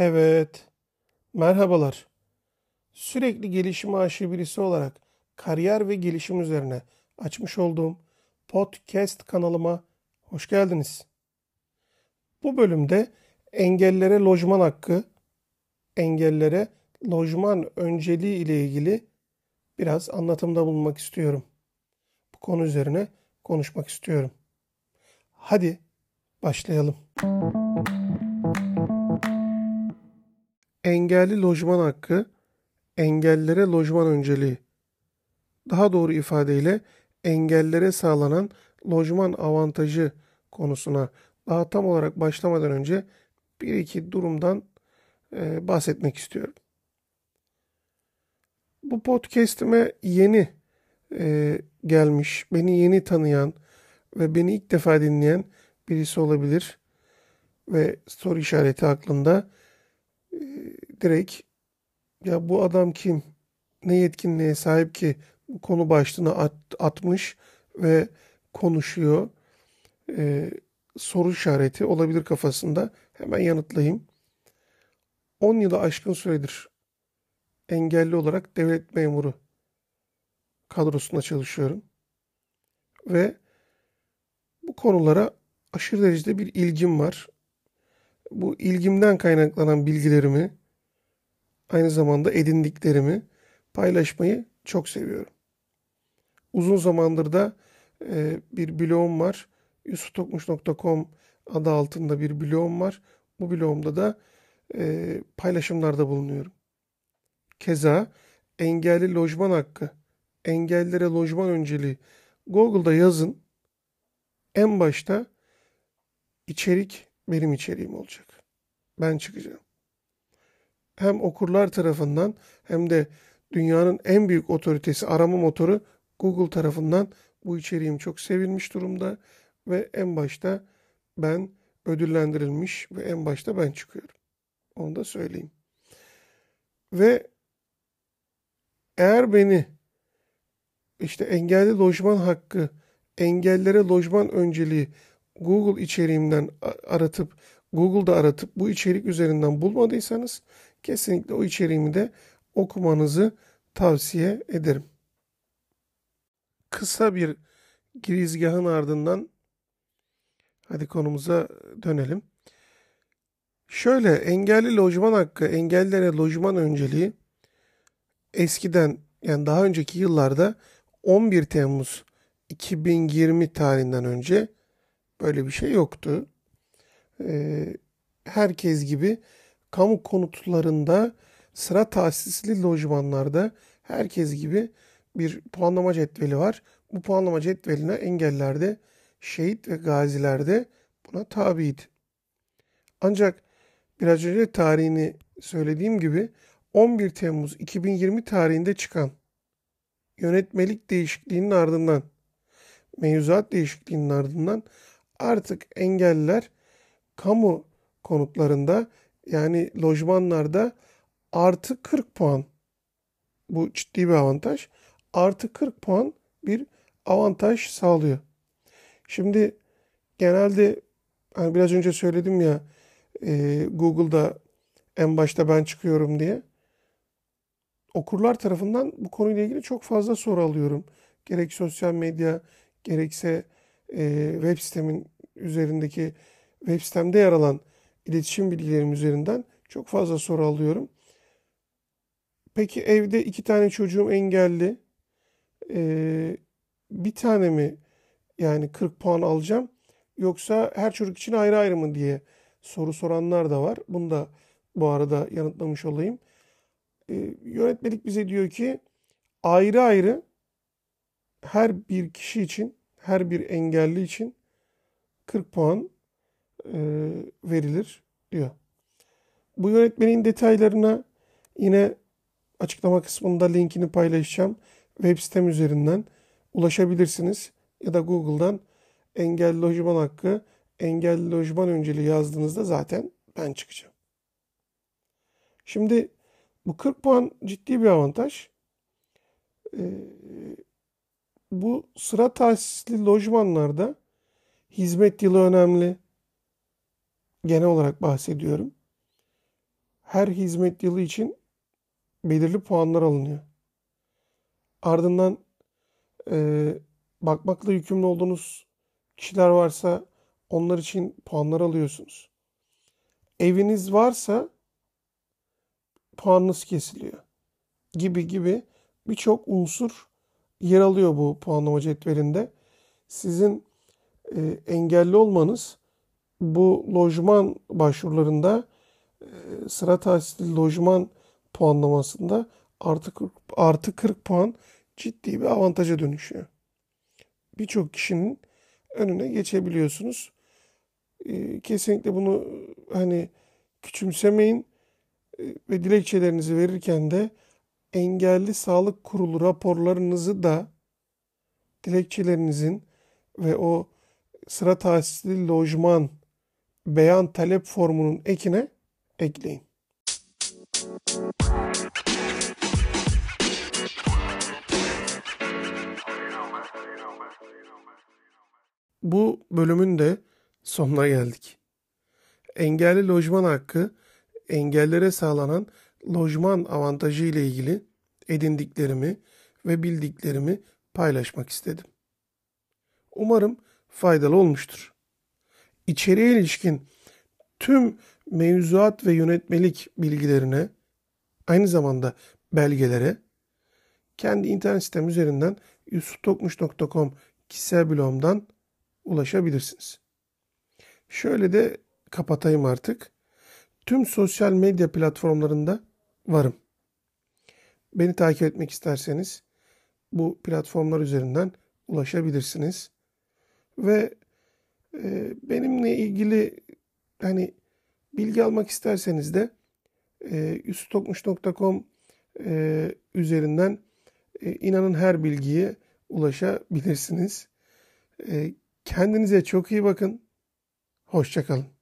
Evet. Merhabalar. Sürekli gelişim aşığı birisi olarak kariyer ve gelişim üzerine açmış olduğum podcast kanalıma hoş geldiniz. Bu bölümde engellere lojman hakkı, engellere lojman önceliği ile ilgili biraz anlatımda bulunmak istiyorum. Bu konu üzerine konuşmak istiyorum. Hadi başlayalım. Engelli lojman hakkı, engellere lojman önceliği. Daha doğru ifadeyle engellere sağlanan lojman avantajı konusuna daha tam olarak başlamadan önce bir iki durumdan e, bahsetmek istiyorum. Bu podcast'ime yeni e, gelmiş, beni yeni tanıyan ve beni ilk defa dinleyen birisi olabilir ve soru işareti aklında e, direkt ya bu adam kim, ne yetkinliğe sahip ki bu konu başlığına at, atmış ve konuşuyor e, soru işareti olabilir kafasında. Hemen yanıtlayayım. 10 yılı aşkın süredir engelli olarak devlet memuru kadrosunda çalışıyorum. Ve bu konulara aşırı derecede bir ilgim var. Bu ilgimden kaynaklanan bilgilerimi, aynı zamanda edindiklerimi paylaşmayı çok seviyorum. Uzun zamandır da e, bir blogum var. yusufokmuş.com adı altında bir blogum var. Bu blogumda da e, paylaşımlarda bulunuyorum. Keza engelli lojman hakkı, engellilere lojman önceliği Google'da yazın. En başta içerik benim içeriğim olacak. Ben çıkacağım. Hem okurlar tarafından hem de dünyanın en büyük otoritesi arama motoru Google tarafından bu içeriğim çok sevilmiş durumda ve en başta ben ödüllendirilmiş ve en başta ben çıkıyorum. Onu da söyleyeyim. Ve eğer beni işte engelli lojman hakkı, engellere lojman önceliği Google içeriğimden aratıp Google'da aratıp bu içerik üzerinden bulmadıysanız kesinlikle o içeriğimi de okumanızı tavsiye ederim. Kısa bir girizgahın ardından hadi konumuza dönelim. Şöyle engelli lojman hakkı, engellilere lojman önceliği eskiden yani daha önceki yıllarda 11 Temmuz 2020 tarihinden önce böyle bir şey yoktu. Ee, herkes gibi kamu konutlarında sıra tahsisli lojmanlarda herkes gibi bir puanlama cetveli var. Bu puanlama cetveline engellerde, şehit ve gazilerde buna tabiydi. Ancak biraz önce tarihini söylediğim gibi 11 Temmuz 2020 tarihinde çıkan yönetmelik değişikliğinin ardından, mevzuat değişikliğinin ardından artık engelliler kamu konutlarında yani lojmanlarda artı 40 puan bu ciddi bir avantaj. Artı 40 puan bir avantaj sağlıyor. Şimdi genelde hani biraz önce söyledim ya e, Google'da en başta ben çıkıyorum diye. Okurlar tarafından bu konuyla ilgili çok fazla soru alıyorum. Gerek sosyal medya gerekse e, web sitemin üzerindeki web sitemde yer alan iletişim bilgilerim üzerinden çok fazla soru alıyorum. Peki evde iki tane çocuğum engelli. Ee, bir tane mi yani 40 puan alacağım yoksa her çocuk için ayrı ayrı mı diye soru soranlar da var. Bunu da bu arada yanıtlamış olayım. Ee, yönetmelik bize diyor ki ayrı ayrı her bir kişi için, her bir engelli için 40 puan e, verilir diyor. Bu yönetmenin detaylarına yine açıklama kısmında linkini paylaşacağım. Web sitem üzerinden ulaşabilirsiniz. Ya da Google'dan engelli lojman hakkı, engelli lojman önceliği yazdığınızda zaten ben çıkacağım. Şimdi bu 40 puan ciddi bir avantaj. Ee, bu sıra tahsisli lojmanlarda hizmet yılı önemli. genel olarak bahsediyorum. Her hizmet yılı için belirli puanlar alınıyor. Ardından e, bakmakla yükümlü olduğunuz kişiler varsa onlar için puanlar alıyorsunuz. Eviniz varsa puanınız kesiliyor. Gibi gibi birçok unsur yer alıyor bu puanlama cetvelinde. Sizin e, engelli olmanız bu lojman başvurularında e, sıra tahsili lojman puanlamasında artı 40, artı 40 puan ciddi bir avantaja dönüşüyor. Birçok kişinin önüne geçebiliyorsunuz. E, kesinlikle bunu hani küçümsemeyin e, ve dilekçelerinizi verirken de engelli sağlık kurulu raporlarınızı da dilekçelerinizin ve o sıra tahsili lojman beyan talep formunun ekine ekleyin. Bu bölümün de sonuna geldik. Engelli lojman hakkı engellere sağlanan lojman avantajı ile ilgili edindiklerimi ve bildiklerimi paylaşmak istedim. Umarım faydalı olmuştur. İçeriye ilişkin tüm mevzuat ve yönetmelik bilgilerine aynı zamanda belgelere kendi internet sitem üzerinden yusufokmuş.com kişisel blogumdan ulaşabilirsiniz. Şöyle de kapatayım artık. Tüm sosyal medya platformlarında varım. Beni takip etmek isterseniz bu platformlar üzerinden ulaşabilirsiniz. Ve e, benimle ilgili hani bilgi almak isterseniz de e, yusutokmuş.com e, üzerinden e, inanın her bilgiye ulaşabilirsiniz. E, kendinize çok iyi bakın. Hoşçakalın.